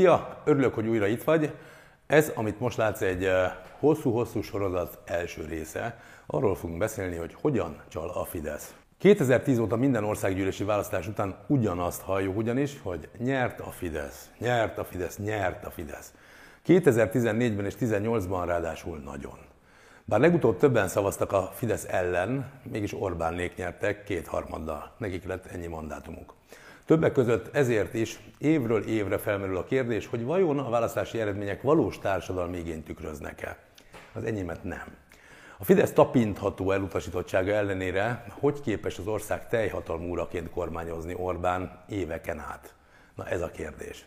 Szia! Örülök, hogy újra itt vagy. Ez, amit most látsz, egy hosszú-hosszú sorozat első része. Arról fogunk beszélni, hogy hogyan csal a Fidesz. 2010 óta minden országgyűlési választás után ugyanazt halljuk ugyanis, hogy nyert a Fidesz, nyert a Fidesz, nyert a Fidesz. 2014-ben és 2018-ban ráadásul nagyon. Bár legutóbb többen szavaztak a Fidesz ellen, mégis Orbánék nyertek kétharmaddal. Nekik lett ennyi mandátumuk. Többek között ezért is évről évre felmerül a kérdés, hogy vajon a választási eredmények valós társadalmi igényt tükröznek-e. Az enyémet nem. A Fidesz tapintható elutasítottsága ellenére hogy képes az ország teljhatalmú uraként kormányozni Orbán éveken át? Na ez a kérdés.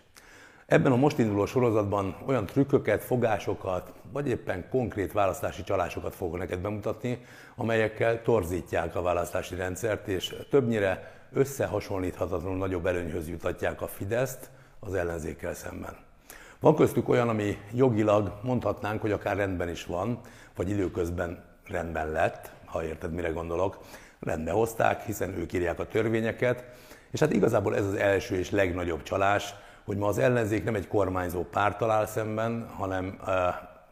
Ebben a most induló sorozatban olyan trükköket, fogásokat, vagy éppen konkrét választási csalásokat fogok neked bemutatni, amelyekkel torzítják a választási rendszert, és többnyire összehasonlíthatatlanul nagyobb előnyhöz jutatják a Fideszt az ellenzékkel szemben. Van köztük olyan, ami jogilag mondhatnánk, hogy akár rendben is van, vagy időközben rendben lett, ha érted, mire gondolok. Rendbe hozták, hiszen ők írják a törvényeket, és hát igazából ez az első és legnagyobb csalás, hogy ma az ellenzék nem egy kormányzó párt talál szemben, hanem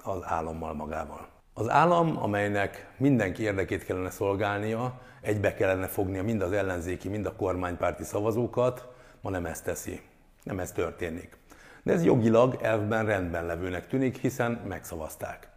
az állammal magával. Az állam, amelynek mindenki érdekét kellene szolgálnia, egybe kellene fognia mind az ellenzéki, mind a kormánypárti szavazókat, ma nem ezt teszi. Nem ez történik. De ez jogilag elvben rendben levőnek tűnik, hiszen megszavazták.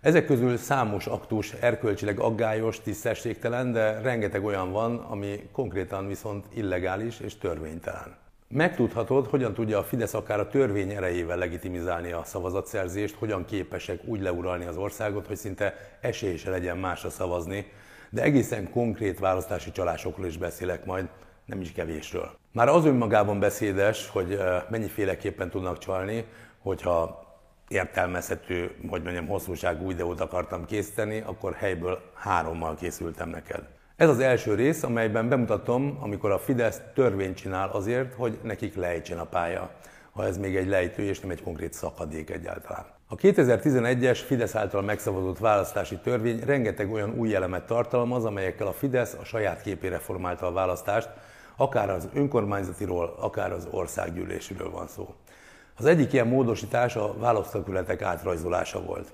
Ezek közül számos aktus erkölcsileg aggályos, tisztességtelen, de rengeteg olyan van, ami konkrétan viszont illegális és törvénytelen. Megtudhatod, hogyan tudja a Fidesz akár a törvény erejével legitimizálni a szavazatszerzést, hogyan képesek úgy leuralni az országot, hogy szinte esély se legyen másra szavazni, de egészen konkrét választási csalásokról is beszélek majd, nem is kevésről. Már az önmagában beszédes, hogy mennyiféleképpen tudnak csalni, hogyha értelmezhető, hogy mondjam, hosszúságú videót akartam készíteni, akkor helyből hárommal készültem neked. Ez az első rész, amelyben bemutatom, amikor a Fidesz törvényt csinál azért, hogy nekik lejtsen a pálya, ha ez még egy lejtő és nem egy konkrét szakadék egyáltalán. A 2011-es Fidesz által megszavazott választási törvény rengeteg olyan új elemet tartalmaz, amelyekkel a Fidesz a saját képére formálta a választást, akár az önkormányzatiról, akár az országgyűléséről van szó. Az egyik ilyen módosítás a választókületek átrajzolása volt.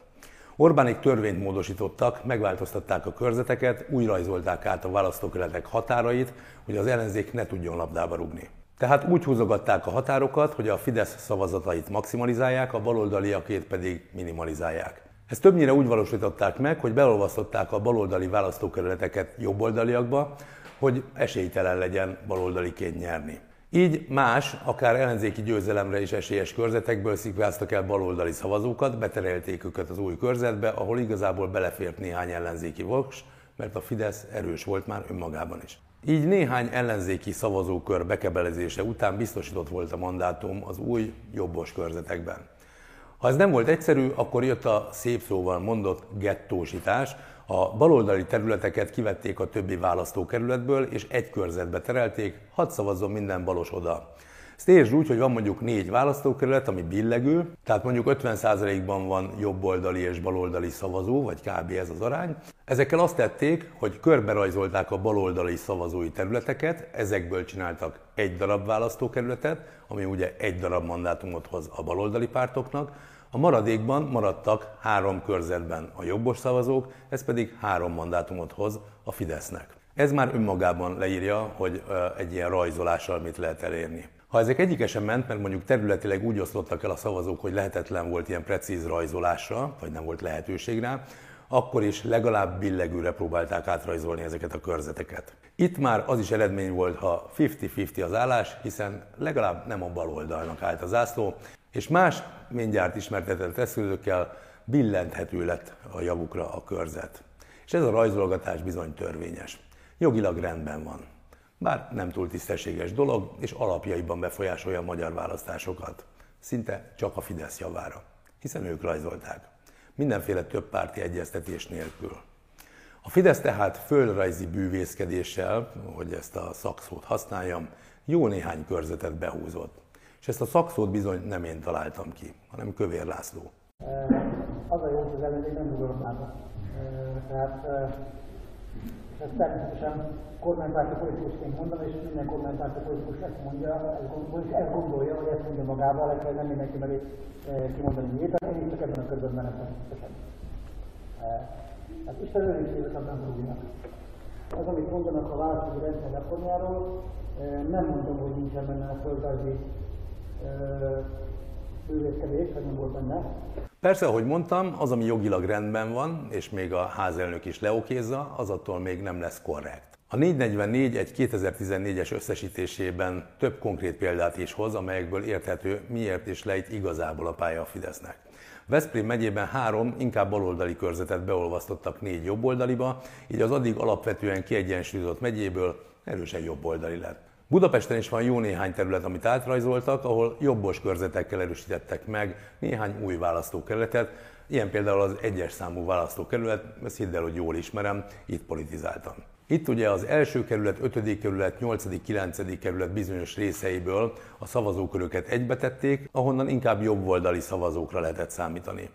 Orbánik törvényt módosítottak, megváltoztatták a körzeteket, úgy rajzolták át a választókerületek határait, hogy az ellenzék ne tudjon labdába rugni. Tehát úgy húzogatták a határokat, hogy a Fidesz szavazatait maximalizálják, a baloldaliakét pedig minimalizálják. Ezt többnyire úgy valósították meg, hogy beolvasztották a baloldali választókerületeket jobboldaliakba, hogy esélytelen legyen baloldaliként nyerni. Így más, akár ellenzéki győzelemre is esélyes körzetekből szikváztak el baloldali szavazókat, beterelték őket az új körzetbe, ahol igazából belefért néhány ellenzéki voks, mert a Fidesz erős volt már önmagában is. Így néhány ellenzéki szavazókör bekebelezése után biztosított volt a mandátum az új jobbos körzetekben. Ha ez nem volt egyszerű, akkor jött a szép szóval mondott gettósítás, a baloldali területeket kivették a többi választókerületből, és egy körzetbe terelték, hadd szavazzon minden balos oda. Ezt úgy, hogy van mondjuk négy választókerület, ami billegül, tehát mondjuk 50%-ban van jobboldali és baloldali szavazó, vagy kb. ez az arány. Ezekkel azt tették, hogy körberajzolták a baloldali szavazói területeket, ezekből csináltak egy darab választókerületet, ami ugye egy darab mandátumot hoz a baloldali pártoknak, a maradékban maradtak három körzetben a jobbos szavazók, ez pedig három mandátumot hoz a Fidesznek. Ez már önmagában leírja, hogy egy ilyen rajzolással mit lehet elérni. Ha ezek egyike sem ment, mert mondjuk területileg úgy osztottak el a szavazók, hogy lehetetlen volt ilyen precíz rajzolásra, vagy nem volt lehetőség rá, akkor is legalább billegűre próbálták átrajzolni ezeket a körzeteket. Itt már az is eredmény volt, ha 50-50 az állás, hiszen legalább nem a bal oldalnak állt a zászló, és más mindjárt ismertetett eszközökkel billenthető lett a javukra a körzet. És ez a rajzolgatás bizony törvényes. Jogilag rendben van. Bár nem túl tisztességes dolog, és alapjaiban befolyásolja a magyar választásokat. Szinte csak a Fidesz javára, hiszen ők rajzolták. Mindenféle több párti egyeztetés nélkül. A Fidesz tehát földrajzi bűvészkedéssel, hogy ezt a szakszót használjam, jó néhány körzetet behúzott. És ezt a szakszót bizony nem én találtam ki, hanem Kövér László. Az a jó, hogy az ellenzék nem át. Tehát ezt természetesen kormánypárti politikusként mondom, és minden kormánypárti politikus ezt mondja, ezt, gondolja, hogy ezt mondja magával, ezt nem mindenki meri kimondani miért, én itt csak ebben a körben menem természetesen. Hát Isten őriséget nem rúgnak. Az, amit mondanak a választási rendszer reformjáról, nem mondom, hogy nincsen benne a földrajzi bővészkedés, vagy nem volt benne. Persze, ahogy mondtam, az, ami jogilag rendben van, és még a házelnök is leokézza, az attól még nem lesz korrekt. A 444 egy 2014-es összesítésében több konkrét példát is hoz, amelyekből érthető, miért is lejt igazából a pálya a Fidesznek. Veszprém megyében három, inkább baloldali körzetet beolvasztottak négy jobboldaliba, így az addig alapvetően kiegyensúlyozott megyéből erősen jobboldali lett. Budapesten is van jó néhány terület, amit átrajzoltak, ahol jobbos körzetekkel erősítettek meg néhány új választókerületet, ilyen például az egyes számú választókerület, ezt hidd el, hogy jól ismerem, itt politizáltam. Itt ugye az első kerület, ötödik kerület, nyolcadik, kilencedik kerület bizonyos részeiből a szavazóköröket egybetették, ahonnan inkább jobboldali szavazókra lehetett számítani.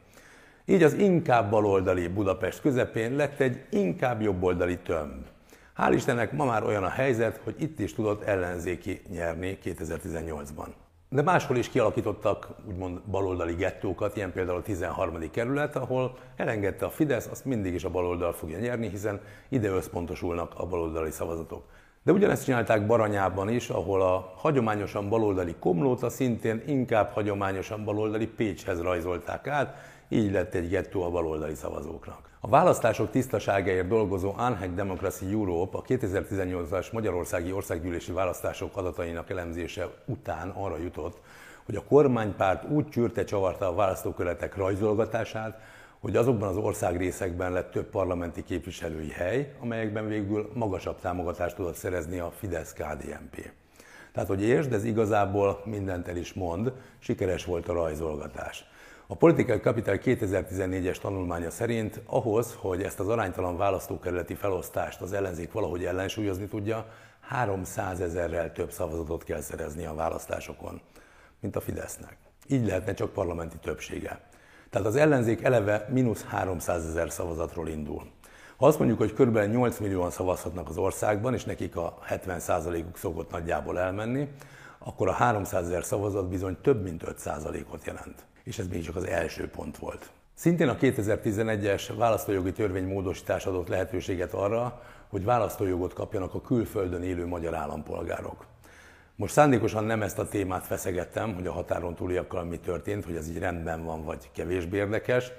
Így az inkább baloldali Budapest közepén lett egy inkább jobboldali tömb. Hál' Istennek ma már olyan a helyzet, hogy itt is tudott ellenzéki nyerni 2018-ban. De máshol is kialakítottak úgymond baloldali gettókat, ilyen például a 13. kerület, ahol elengedte a Fidesz, azt mindig is a baloldal fogja nyerni, hiszen ide összpontosulnak a baloldali szavazatok. De ugyanezt csinálták Baranyában is, ahol a hagyományosan baloldali Komlóta szintén inkább hagyományosan baloldali Pécshez rajzolták át, így lett egy gettó a baloldali szavazóknak. A választások tisztaságáért dolgozó Unhack Democracy Europe a 2018-as Magyarországi Országgyűlési Választások adatainak elemzése után arra jutott, hogy a kormánypárt úgy csűrte csavarta a választóköletek rajzolgatását, hogy azokban az országrészekben lett több parlamenti képviselői hely, amelyekben végül magasabb támogatást tudott szerezni a Fidesz-KDNP. Tehát, hogy értsd, ez igazából mindent el is mond, sikeres volt a rajzolgatás. A Political Capital 2014-es tanulmánya szerint ahhoz, hogy ezt az aránytalan választókerületi felosztást az ellenzék valahogy ellensúlyozni tudja, 300 ezerrel több szavazatot kell szerezni a választásokon, mint a Fidesznek. Így lehetne csak parlamenti többsége. Tehát az ellenzék eleve mínusz 300 ezer szavazatról indul. Ha azt mondjuk, hogy kb. 8 millióan szavazhatnak az országban, és nekik a 70%-uk szokott nagyjából elmenni, akkor a 300 ezer szavazat bizony több mint 5%-ot jelent és ez még csak az első pont volt. Szintén a 2011-es választójogi törvény módosítás adott lehetőséget arra, hogy választójogot kapjanak a külföldön élő magyar állampolgárok. Most szándékosan nem ezt a témát feszegettem, hogy a határon túliakkal mi történt, hogy ez így rendben van, vagy kevésbé érdekes,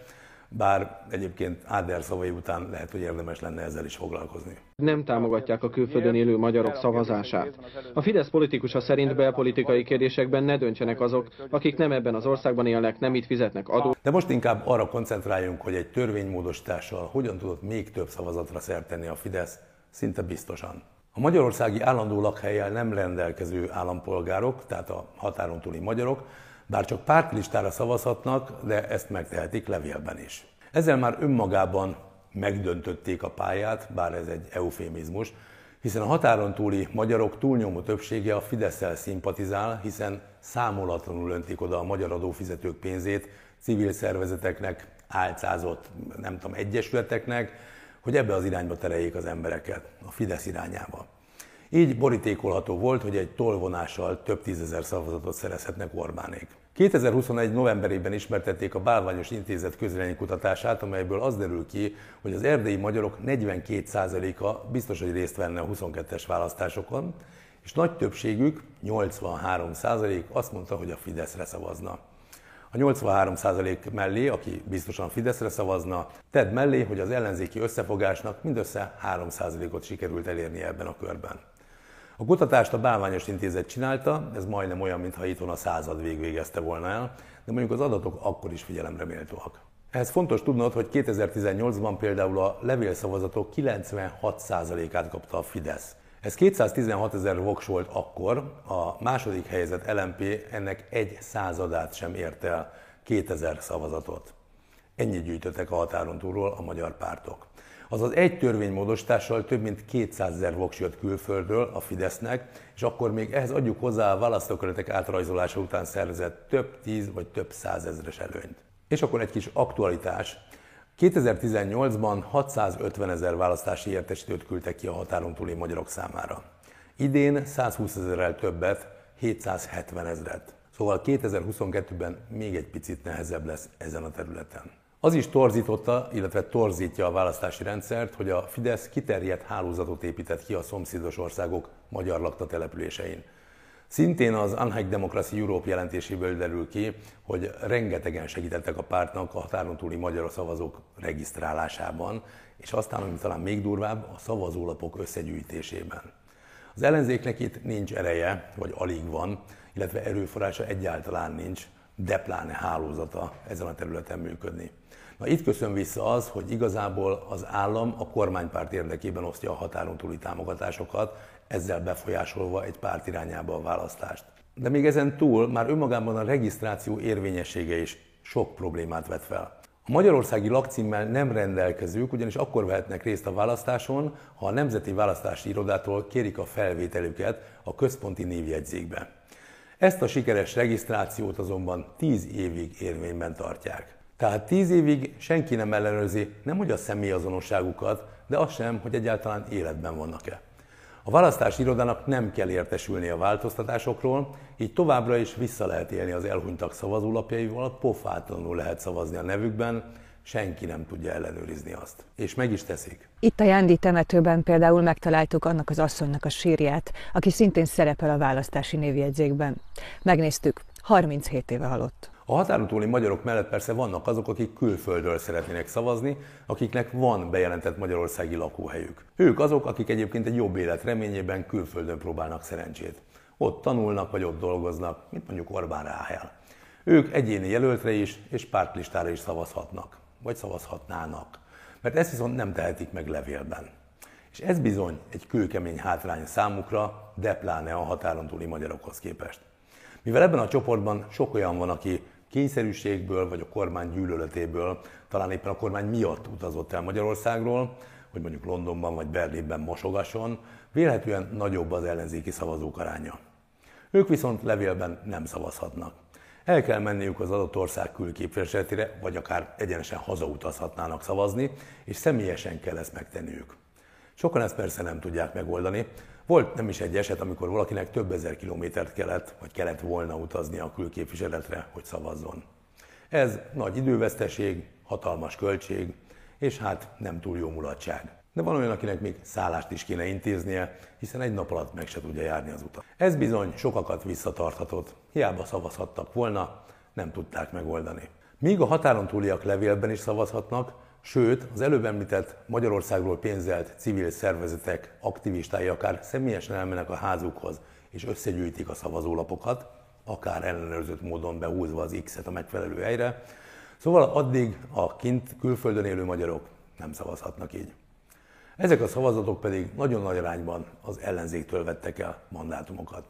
bár egyébként Áder szavai után lehet, hogy érdemes lenne ezzel is foglalkozni. Nem támogatják a külföldön élő magyarok szavazását. A Fidesz politikusa szerint belpolitikai kérdésekben ne döntsenek azok, akik nem ebben az országban élnek, nem itt fizetnek adót. De most inkább arra koncentráljunk, hogy egy törvénymódosítással hogyan tudott még több szavazatra szert tenni a Fidesz, szinte biztosan. A magyarországi állandó lakhelyel nem rendelkező állampolgárok, tehát a határon túli magyarok, bár csak pártlistára szavazhatnak, de ezt megtehetik levélben is. Ezzel már önmagában megdöntötték a pályát, bár ez egy eufémizmus, hiszen a határon túli magyarok túlnyomó többsége a fidesz szimpatizál, hiszen számolatlanul öntik oda a magyar adófizetők pénzét civil szervezeteknek, álcázott, nem tudom, egyesületeknek, hogy ebbe az irányba tereljék az embereket, a Fidesz irányába. Így borítékolható volt, hogy egy tolvonással több tízezer szavazatot szerezhetnek Orbánék. 2021. novemberében ismertették a Bálványos Intézet közvéleménykutatását, amelyből az derül ki, hogy az erdélyi magyarok 42%-a biztos, hogy részt venne a 22-es választásokon, és nagy többségük, 83% azt mondta, hogy a Fideszre szavazna. A 83% mellé, aki biztosan Fideszre szavazna, tedd mellé, hogy az ellenzéki összefogásnak mindössze 3%-ot sikerült elérni ebben a körben. A kutatást a Bálványos Intézet csinálta, ez majdnem olyan, mintha itthon a század végezte volna el, de mondjuk az adatok akkor is figyelemre méltóak. Ehhez fontos tudnod, hogy 2018-ban például a levélszavazatok 96%-át kapta a Fidesz. Ez 216 ezer voks volt akkor, a második helyzet LMP ennek egy századát sem ért el, 2000 szavazatot. Ennyit gyűjtöttek a határon túlról a magyar pártok. Azaz egy törvénymódosítással több mint 200 ezer voks jött külföldről a Fidesznek, és akkor még ehhez adjuk hozzá a választókerületek átrajzolása után szervezett több tíz vagy több százezres előnyt. És akkor egy kis aktualitás. 2018-ban 650 ezer választási értesítőt küldtek ki a határon túli magyarok számára. Idén 120 ezerrel többet, 770 ezeret. Szóval 2022-ben még egy picit nehezebb lesz ezen a területen. Az is torzította, illetve torzítja a választási rendszert, hogy a Fidesz kiterjedt hálózatot épített ki a szomszédos országok magyar lakta településein. Szintén az Unhack Democracy Europe jelentéséből derül ki, hogy rengetegen segítettek a pártnak a határon túli magyar szavazók regisztrálásában, és aztán, ami talán még durvább, a szavazólapok összegyűjtésében. Az ellenzéknek itt nincs ereje, vagy alig van, illetve erőforrása egyáltalán nincs, de pláne hálózata ezen a területen működni. Na itt köszön vissza az, hogy igazából az állam a kormánypárt érdekében osztja a határon túli támogatásokat, ezzel befolyásolva egy párt irányába a választást. De még ezen túl már önmagában a regisztráció érvényessége is sok problémát vet fel. A magyarországi lakcímmel nem rendelkezők ugyanis akkor vehetnek részt a választáson, ha a Nemzeti Választási Irodától kérik a felvételüket a központi névjegyzékbe. Ezt a sikeres regisztrációt azonban 10 évig érvényben tartják. Tehát 10 évig senki nem ellenőrzi nem hogy a személyazonosságukat, de azt sem, hogy egyáltalán életben vannak-e. A választási irodának nem kell értesülni a változtatásokról, így továbbra is vissza lehet élni az elhunytak szavazólapjaival, pofátlanul lehet szavazni a nevükben, senki nem tudja ellenőrizni azt. És meg is teszik. Itt a Jándi temetőben például megtaláltuk annak az asszonynak a sírját, aki szintén szerepel a választási névjegyzékben. Megnéztük, 37 éve halott. A határon túli magyarok mellett persze vannak azok, akik külföldről szeretnének szavazni, akiknek van bejelentett magyarországi lakóhelyük. Ők azok, akik egyébként egy jobb élet reményében külföldön próbálnak szerencsét. Ott tanulnak, vagy ott dolgoznak, mint mondjuk Orbán Ráhel. Ők egyéni jelöltre is és pártlistára is szavazhatnak, vagy szavazhatnának. Mert ezt viszont nem tehetik meg levélben. És ez bizony egy kőkemény hátrány számukra, de pláne a határon túli magyarokhoz képest. Mivel ebben a csoportban sok olyan van, aki kényszerűségből vagy a kormány gyűlöletéből, talán éppen a kormány miatt utazott el Magyarországról, hogy mondjuk Londonban vagy Berlinben mosogasson, vélhetően nagyobb az ellenzéki szavazók aránya. Ők viszont levélben nem szavazhatnak. El kell menniük az adott ország külképviseletére, vagy akár egyenesen hazautazhatnának szavazni, és személyesen kell ezt megtenniük. Sokan ezt persze nem tudják megoldani, volt nem is egy eset, amikor valakinek több ezer kilométert kellett, vagy kellett volna utazni a külképviseletre, hogy szavazzon. Ez nagy időveszteség, hatalmas költség, és hát nem túl jó mulatság. De van olyan, akinek még szállást is kéne intéznie, hiszen egy nap alatt meg se tudja járni az utat. Ez bizony sokakat visszatarthatott. Hiába szavazhattak volna, nem tudták megoldani. Míg a határon túliak levélben is szavazhatnak, Sőt, az előbb említett Magyarországról pénzelt civil szervezetek aktivistái akár személyesen elmennek a házukhoz és összegyűjtik a szavazólapokat, akár ellenőrzött módon behúzva az X-et a megfelelő helyre. Szóval addig a kint külföldön élő magyarok nem szavazhatnak így. Ezek a szavazatok pedig nagyon nagy arányban az ellenzéktől vettek el mandátumokat.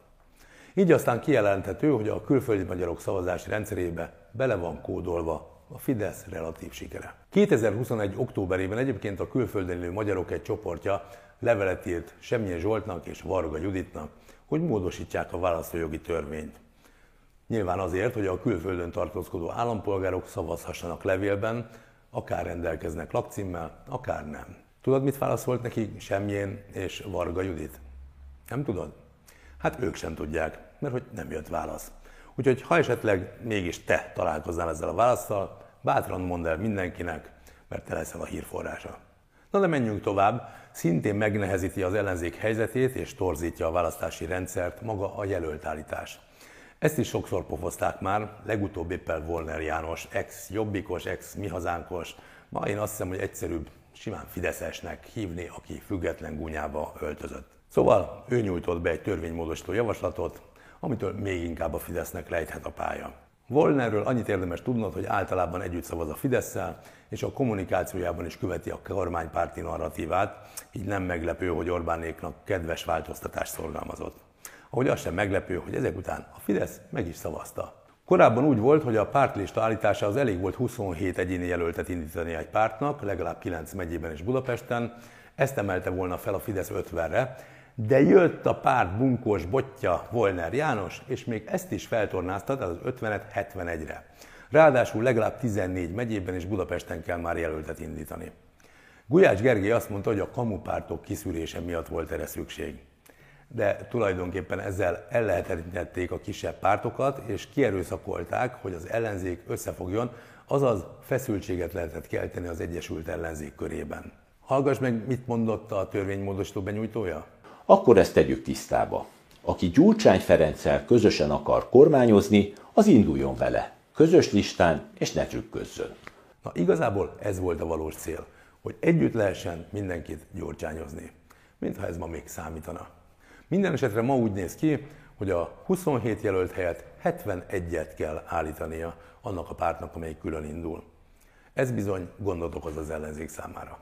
Így aztán kijelenthető, hogy a külföldi magyarok szavazási rendszerébe bele van kódolva a Fidesz relatív sikere. 2021. októberében egyébként a külföldön élő magyarok egy csoportja levelet írt Semmilyen Zsoltnak és Varga Juditnak, hogy módosítják a választójogi törvényt. Nyilván azért, hogy a külföldön tartózkodó állampolgárok szavazhassanak levélben, akár rendelkeznek lakcímmel, akár nem. Tudod, mit válaszolt neki Semmilyen és Varga Judit? Nem tudod? Hát ők sem tudják, mert hogy nem jött válasz. Úgyhogy ha esetleg mégis te találkoznál ezzel a választal, Bátran mondd el mindenkinek, mert te leszel a hírforrása. Na de menjünk tovább. Szintén megnehezíti az ellenzék helyzetét és torzítja a választási rendszert maga a jelöltállítás. Ezt is sokszor pofozták már, legutóbb éppen Volner János, ex-jobbikos, ex-mihazánkos, ma én azt hiszem, hogy egyszerűbb simán Fideszesnek hívni, aki független gúnyába öltözött. Szóval ő nyújtott be egy törvénymódosító javaslatot, amitől még inkább a Fidesznek lejthet a pálya. Volnerről annyit érdemes tudnod, hogy általában együtt szavaz a fidesz és a kommunikációjában is követi a kormánypárti narratívát, így nem meglepő, hogy Orbánéknak kedves változtatást szorgalmazott. Ahogy az sem meglepő, hogy ezek után a Fidesz meg is szavazta. Korábban úgy volt, hogy a pártlista állítása az elég volt 27 egyéni jelöltet indítani egy pártnak, legalább 9 megyében és Budapesten, ezt emelte volna fel a Fidesz 50-re, de jött a párt bunkós botja Volner János, és még ezt is feltornázta, tehát az 50-et 71-re. Ráadásul legalább 14 megyében és Budapesten kell már jelöltet indítani. Gulyás Gergely azt mondta, hogy a kamupártok kiszűrése miatt volt erre szükség. De tulajdonképpen ezzel ellehetetlenítették a kisebb pártokat, és kierőszakolták, hogy az ellenzék összefogjon, azaz feszültséget lehetett kelteni az Egyesült Ellenzék körében. Hallgass meg, mit mondott a törvénymódosító benyújtója? Akkor ezt tegyük tisztába. Aki Gyurcsány Ferenccel közösen akar kormányozni, az induljon vele. Közös listán, és ne trükközzön. Na igazából ez volt a valós cél, hogy együtt lehessen mindenkit gyurcsányozni. Mintha ez ma még számítana. Minden esetre ma úgy néz ki, hogy a 27 jelölt helyett 71-et kell állítania annak a pártnak, amelyik külön indul. Ez bizony gondot okoz az ellenzék számára.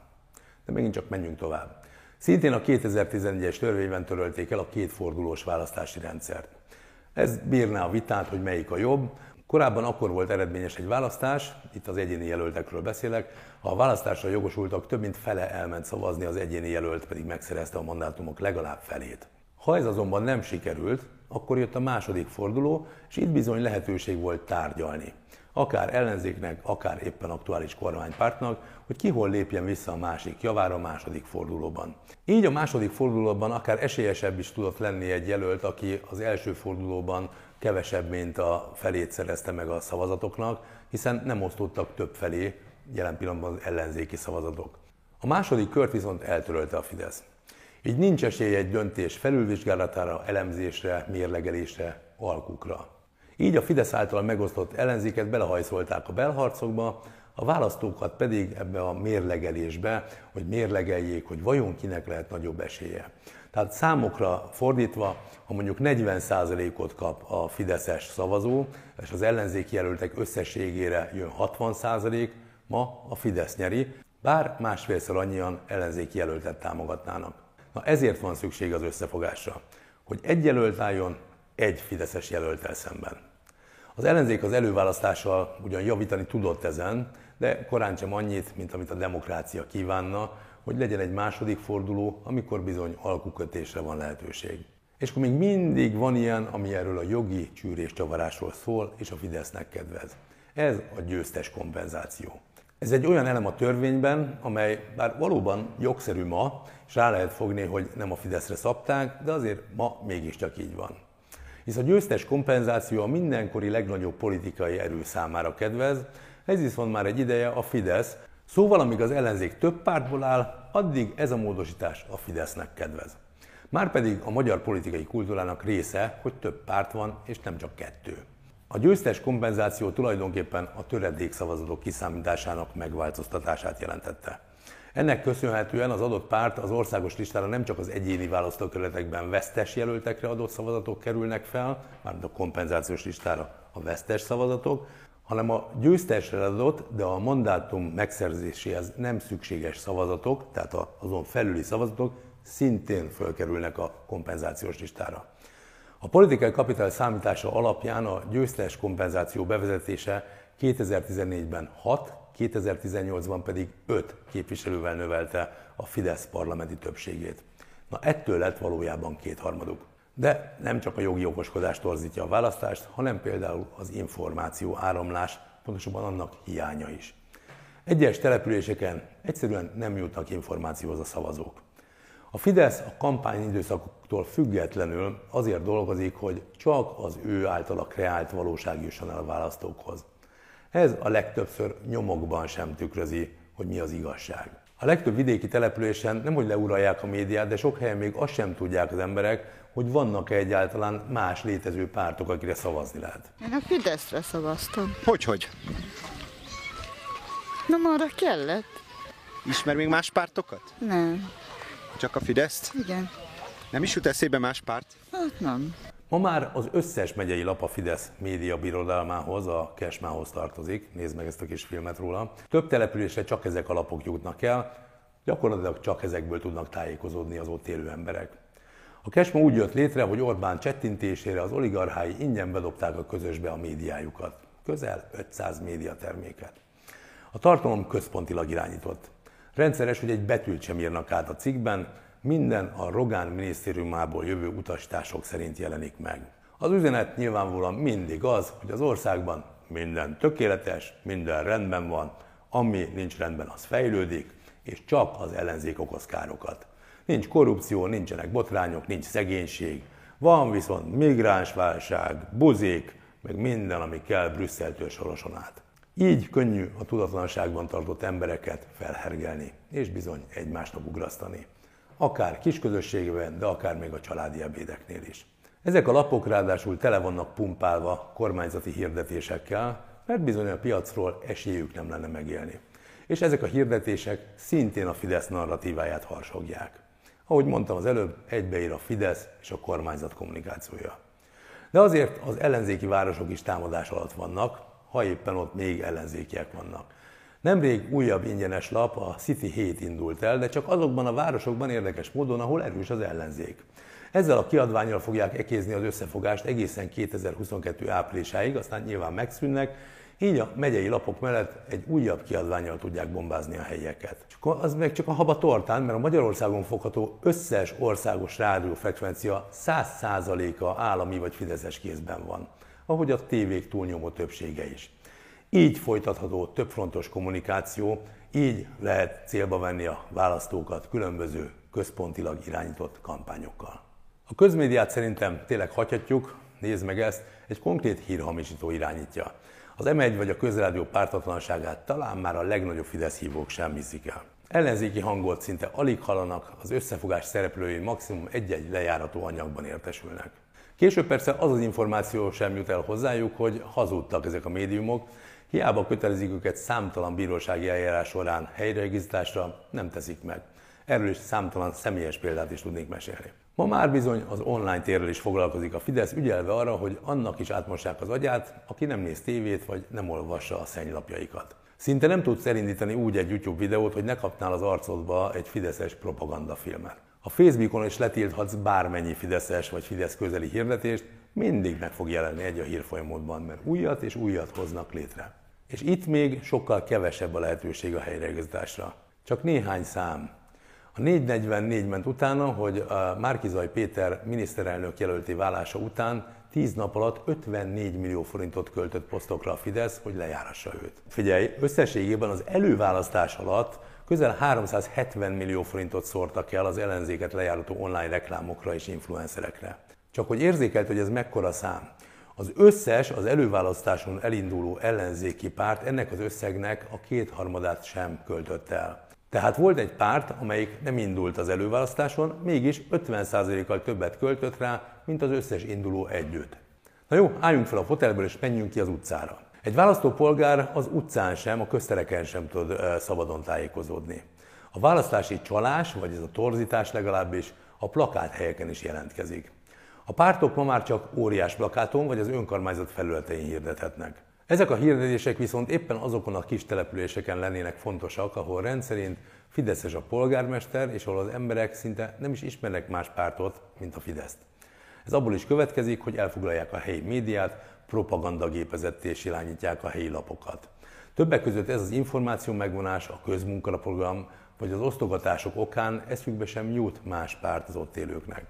De megint csak menjünk tovább. Szintén a 2011-es törvényben törölték el a kétfordulós választási rendszert. Ez bírná a vitát, hogy melyik a jobb. Korábban akkor volt eredményes egy választás, itt az egyéni jelöltekről beszélek, ha a választásra jogosultak több mint fele elment szavazni, az egyéni jelölt pedig megszerezte a mandátumok legalább felét. Ha ez azonban nem sikerült, akkor jött a második forduló, és itt bizony lehetőség volt tárgyalni. Akár ellenzéknek, akár éppen aktuális kormánypártnak, hogy ki hol lépjen vissza a másik javára a második fordulóban. Így a második fordulóban akár esélyesebb is tudott lenni egy jelölt, aki az első fordulóban kevesebb, mint a felét szerezte meg a szavazatoknak, hiszen nem osztottak több felé jelen pillanatban az ellenzéki szavazatok. A második kört viszont eltörölte a Fidesz. Így nincs esély egy döntés felülvizsgálatára, elemzésre, mérlegelésre, alkukra. Így a Fidesz által megosztott ellenzéket belehajszolták a belharcokba, a választókat pedig ebbe a mérlegelésbe, hogy mérlegeljék, hogy vajon kinek lehet nagyobb esélye. Tehát számokra fordítva, ha mondjuk 40%-ot kap a Fideszes szavazó, és az ellenzéki jelöltek összességére jön 60%, ma a Fidesz nyeri, bár másfélszer annyian ellenzéki jelöltet támogatnának. Na ezért van szükség az összefogásra, hogy egy jelölt álljon egy Fideszes jelöltel szemben. Az ellenzék az előválasztással ugyan javítani tudott ezen, de korán sem annyit, mint amit a demokrácia kívánna, hogy legyen egy második forduló, amikor bizony alkukötésre van lehetőség. És akkor még mindig van ilyen, ami erről a jogi csűrés csavarásról szól, és a Fidesznek kedvez. Ez a győztes kompenzáció. Ez egy olyan elem a törvényben, amely bár valóban jogszerű ma, és rá lehet fogni, hogy nem a Fideszre szabták, de azért ma mégiscsak így van. Hisz a győztes kompenzáció a mindenkori legnagyobb politikai erő számára kedvez, ez viszont már egy ideje a Fidesz, szóval amíg az ellenzék több pártból áll, addig ez a módosítás a Fidesznek kedvez. Márpedig a magyar politikai kultúrának része, hogy több párt van, és nem csak kettő. A győztes kompenzáció tulajdonképpen a töredék szavazatok kiszámításának megváltoztatását jelentette. Ennek köszönhetően az adott párt az országos listára nem csak az egyéni választókerületekben vesztes jelöltekre adott szavazatok kerülnek fel, mármint a kompenzációs listára a vesztes szavazatok, hanem a győztesre adott, de a mandátum megszerzéséhez nem szükséges szavazatok, tehát azon felüli szavazatok szintén fölkerülnek a kompenzációs listára. A politikai kapital számítása alapján a győztes kompenzáció bevezetése 2014-ben 6, 2018-ban pedig 5 képviselővel növelte a Fidesz parlamenti többségét. Na ettől lett valójában kétharmaduk. De nem csak a jogi okoskodás torzítja a választást, hanem például az információ áramlás, pontosabban annak hiánya is. Egyes településeken egyszerűen nem jutnak információhoz a szavazók. A Fidesz a kampány időszakoktól függetlenül azért dolgozik, hogy csak az ő általa kreált valóság jusson el a választókhoz. Ez a legtöbbször nyomokban sem tükrözi, hogy mi az igazság. A legtöbb vidéki településen nem hogy leuralják a médiát, de sok helyen még azt sem tudják az emberek, hogy vannak-e egyáltalán más létező pártok, akire szavazni lehet. Én a Fideszre szavaztam. Hogy, hogy? Nem arra kellett? Ismer még más pártokat? Nem. Csak a Fideszt? Igen. Nem is jut eszébe más párt? Hát nem. Ma már az összes megyei lap a Fidesz média birodalmához, a Kesmához tartozik. Nézd meg ezt a kis filmet róla. Több településre csak ezek a lapok jutnak el, gyakorlatilag csak ezekből tudnak tájékozódni az ott élő emberek. A Kesma úgy jött létre, hogy Orbán csettintésére az oligarchái ingyen bedobták a közösbe a médiájukat. Közel 500 médiaterméket. A tartalom központilag irányított. Rendszeres, hogy egy betűt sem írnak át a cikkben, minden a Rogán minisztériumából jövő utasítások szerint jelenik meg. Az üzenet nyilvánvalóan mindig az, hogy az országban minden tökéletes, minden rendben van, ami nincs rendben, az fejlődik, és csak az ellenzék okoz károkat. Nincs korrupció, nincsenek botrányok, nincs szegénység, van viszont migránsválság, buzék, meg minden, ami kell Brüsszeltől soroson át. Így könnyű a tudatlanságban tartott embereket felhergelni, és bizony egymásnak ugrasztani. Akár kisközösségben, de akár még a családi ebédeknél is. Ezek a lapok ráadásul tele vannak pumpálva kormányzati hirdetésekkel, mert bizony a piacról esélyük nem lenne megélni. És ezek a hirdetések szintén a Fidesz narratíváját harsogják. Ahogy mondtam az előbb, egybeír a Fidesz és a kormányzat kommunikációja. De azért az ellenzéki városok is támadás alatt vannak, ha éppen ott még ellenzékiek vannak. Nemrég újabb ingyenes lap, a City 7 indult el, de csak azokban a városokban érdekes módon, ahol erős az ellenzék. Ezzel a kiadványjal fogják ekézni az összefogást egészen 2022 áprilisáig, aztán nyilván megszűnnek, így a megyei lapok mellett egy újabb kiadványjal tudják bombázni a helyeket. Csak az meg csak a haba tortán, mert a Magyarországon fogható összes országos rádiófrekvencia 100%-a állami vagy fideszes kézben van, ahogy a tévék túlnyomó többsége is. Így folytatható többfrontos kommunikáció, így lehet célba venni a választókat különböző központilag irányított kampányokkal. A közmédiát szerintem tényleg hagyhatjuk, nézd meg ezt, egy konkrét hírhamisító irányítja. Az M1 vagy a közrádió pártatlanságát talán már a legnagyobb Fidesz hívók sem hiszik el. Ellenzéki hangot szinte alig hallanak, az összefogás szereplői maximum egy-egy lejárató anyagban értesülnek. Később persze az az információ sem jut el hozzájuk, hogy hazudtak ezek a médiumok, hiába kötelezik őket számtalan bírósági eljárás során helyreigazításra, nem teszik meg. Erről is számtalan személyes példát is tudnék mesélni. Ma már bizony az online térrel is foglalkozik a Fidesz, ügyelve arra, hogy annak is átmossák az agyát, aki nem néz tévét vagy nem olvassa a szennylapjaikat. Szinte nem tudsz elindítani úgy egy YouTube videót, hogy ne kapnál az arcodba egy fideszes propagandafilmet. A Facebookon is letilthatsz bármennyi fideszes vagy Fidesz közeli hirdetést, mindig meg fog jelenni egy a hírfolyamodban, mert újat és újat hoznak létre. És itt még sokkal kevesebb a lehetőség a helyreigazításra. Csak néhány szám, a 444 ment utána, hogy a Márkizaj Péter miniszterelnök jelölti válása után 10 nap alatt 54 millió forintot költött posztokra a Fidesz, hogy lejárassa őt. Figyelj, összességében az előválasztás alatt közel 370 millió forintot szórtak el az ellenzéket lejárató online reklámokra és influencerekre. Csak hogy érzékelt, hogy ez mekkora szám. Az összes az előválasztáson elinduló ellenzéki párt ennek az összegnek a kétharmadát sem költött el. Tehát volt egy párt, amelyik nem indult az előválasztáson, mégis 50%-kal többet költött rá, mint az összes induló együtt. Na jó, álljunk fel a fotelből és menjünk ki az utcára. Egy választópolgár az utcán sem, a köztereken sem tud szabadon tájékozódni. A választási csalás, vagy ez a torzítás legalábbis a plakát helyeken is jelentkezik. A pártok ma már csak óriás plakáton vagy az önkormányzat felületein hirdethetnek. Ezek a hirdetések viszont éppen azokon a kis településeken lennének fontosak, ahol rendszerint Fideszes a polgármester, és ahol az emberek szinte nem is ismernek más pártot, mint a Fideszt. Ez abból is következik, hogy elfoglalják a helyi médiát, propagandagépezetté és irányítják a helyi lapokat. Többek között ez az információ megvonás, a közmunkaraprogram vagy az osztogatások okán eszükbe sem jut más párt az ott élőknek.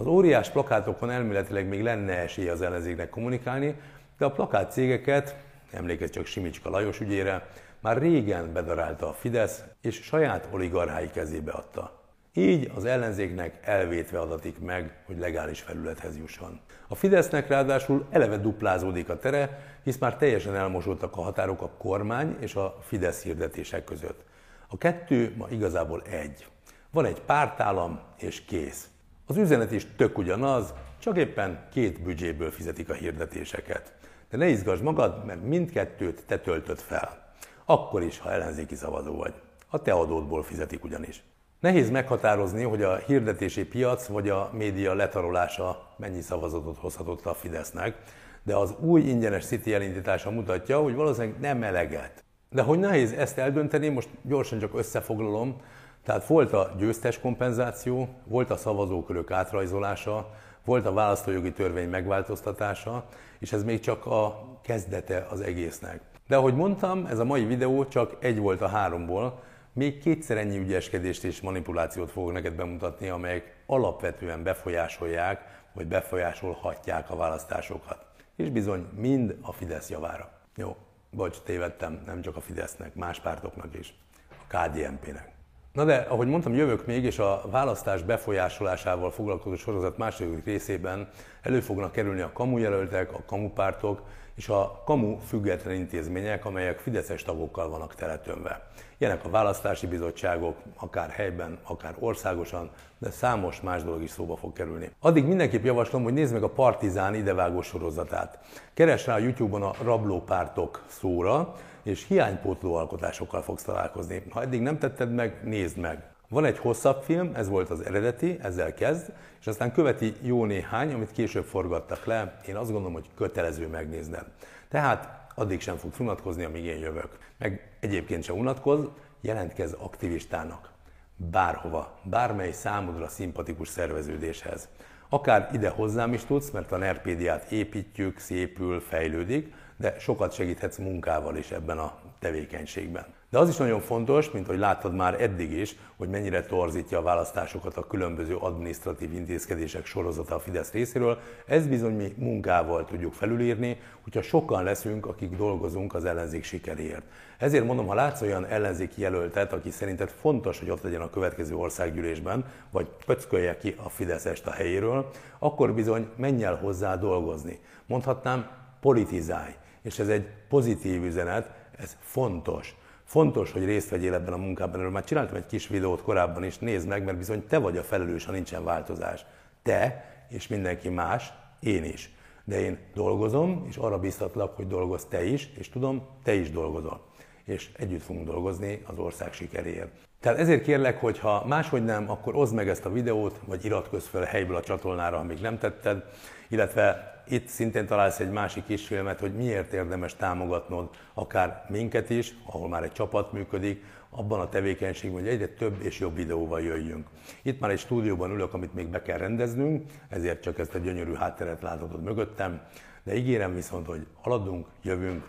Az óriás plakátokon elméletileg még lenne esélye az ellenzéknek kommunikálni, de a plakát cégeket, emlékezz csak Simicska Lajos ügyére, már régen bedarálta a Fidesz, és saját oligarchái kezébe adta. Így az ellenzéknek elvétve adatik meg, hogy legális felülethez jusson. A Fidesznek ráadásul eleve duplázódik a tere, hisz már teljesen elmosódtak a határok a kormány és a Fidesz hirdetések között. A kettő ma igazából egy. Van egy pártállam és kész. Az üzenet is tök ugyanaz, csak éppen két büdzséből fizetik a hirdetéseket. De ne izgasd magad, mert mindkettőt te töltöd fel. Akkor is, ha ellenzéki szavazó vagy. A te adódból fizetik ugyanis. Nehéz meghatározni, hogy a hirdetési piac vagy a média letarolása mennyi szavazatot hozhatott a Fidesznek, de az új ingyenes City elindítása mutatja, hogy valószínűleg nem eleget. De hogy nehéz ezt eldönteni, most gyorsan csak összefoglalom. Tehát volt a győztes kompenzáció, volt a szavazókörök átrajzolása, volt a választójogi törvény megváltoztatása, és ez még csak a kezdete az egésznek. De ahogy mondtam, ez a mai videó csak egy volt a háromból, még kétszer ennyi ügyeskedést és manipulációt fogok neked bemutatni, amelyek alapvetően befolyásolják, vagy befolyásolhatják a választásokat. És bizony mind a Fidesz javára. Jó, bocs, tévedtem, nem csak a Fidesznek, más pártoknak is, a KDNP-nek. Na de, ahogy mondtam, jövök még, és a választás befolyásolásával foglalkozó sorozat második részében elő fognak kerülni a kamujelöltek, a kamupártok és a kamu független intézmények, amelyek fideszes tagokkal vannak teletönve. Ilyenek a választási bizottságok, akár helyben, akár országosan, de számos más dolog is szóba fog kerülni. Addig mindenképp javaslom, hogy nézd meg a Partizán idevágó sorozatát. Keres rá a YouTube-on a rablópártok szóra, és hiánypótló alkotásokkal fogsz találkozni. Ha eddig nem tetted meg, nézd meg. Van egy hosszabb film, ez volt az eredeti, ezzel kezd, és aztán követi jó néhány, amit később forgattak le. Én azt gondolom, hogy kötelező megnézned. Tehát addig sem fogsz unatkozni, amíg én jövök. Meg egyébként sem unatkoz, jelentkezz aktivistának. Bárhova, bármely számodra szimpatikus szerveződéshez. Akár ide hozzám is tudsz, mert a Nerpédiát építjük, szépül, fejlődik, de sokat segíthetsz munkával is ebben a tevékenységben. De az is nagyon fontos, mint hogy láttad már eddig is, hogy mennyire torzítja a választásokat a különböző administratív intézkedések sorozata a Fidesz részéről, ez bizony mi munkával tudjuk felülírni, hogyha sokan leszünk, akik dolgozunk az ellenzék sikeréért. Ezért mondom, ha látsz olyan ellenzéki jelöltet, aki szerinted fontos, hogy ott legyen a következő országgyűlésben, vagy pöckölje ki a Fideszest a helyéről, akkor bizony menj el hozzá dolgozni. Mondhatnám, politizálj. És ez egy pozitív üzenet, ez fontos. Fontos, hogy részt vegyél ebben a munkában. Erről már csináltam egy kis videót korábban is, nézd meg, mert bizony te vagy a felelős, ha nincsen változás. Te és mindenki más, én is. De én dolgozom, és arra biztatlak, hogy dolgoz te is, és tudom, te is dolgozol. És együtt fogunk dolgozni az ország sikeréért. Tehát ezért kérlek, hogy ha máshogy nem, akkor oszd meg ezt a videót, vagy iratkozz fel helyből a csatornára, ha még nem tetted, illetve itt szintén találsz egy másik kisfilmet, hogy miért érdemes támogatnod akár minket is, ahol már egy csapat működik, abban a tevékenységben, hogy egyre több és jobb videóval jöjjünk. Itt már egy stúdióban ülök, amit még be kell rendeznünk, ezért csak ezt a gyönyörű hátteret láthatod mögöttem, de ígérem viszont, hogy haladunk, jövünk,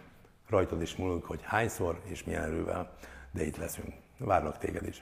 rajtad is múlunk, hogy hányszor és milyen erővel, de itt leszünk. Várlak téged is.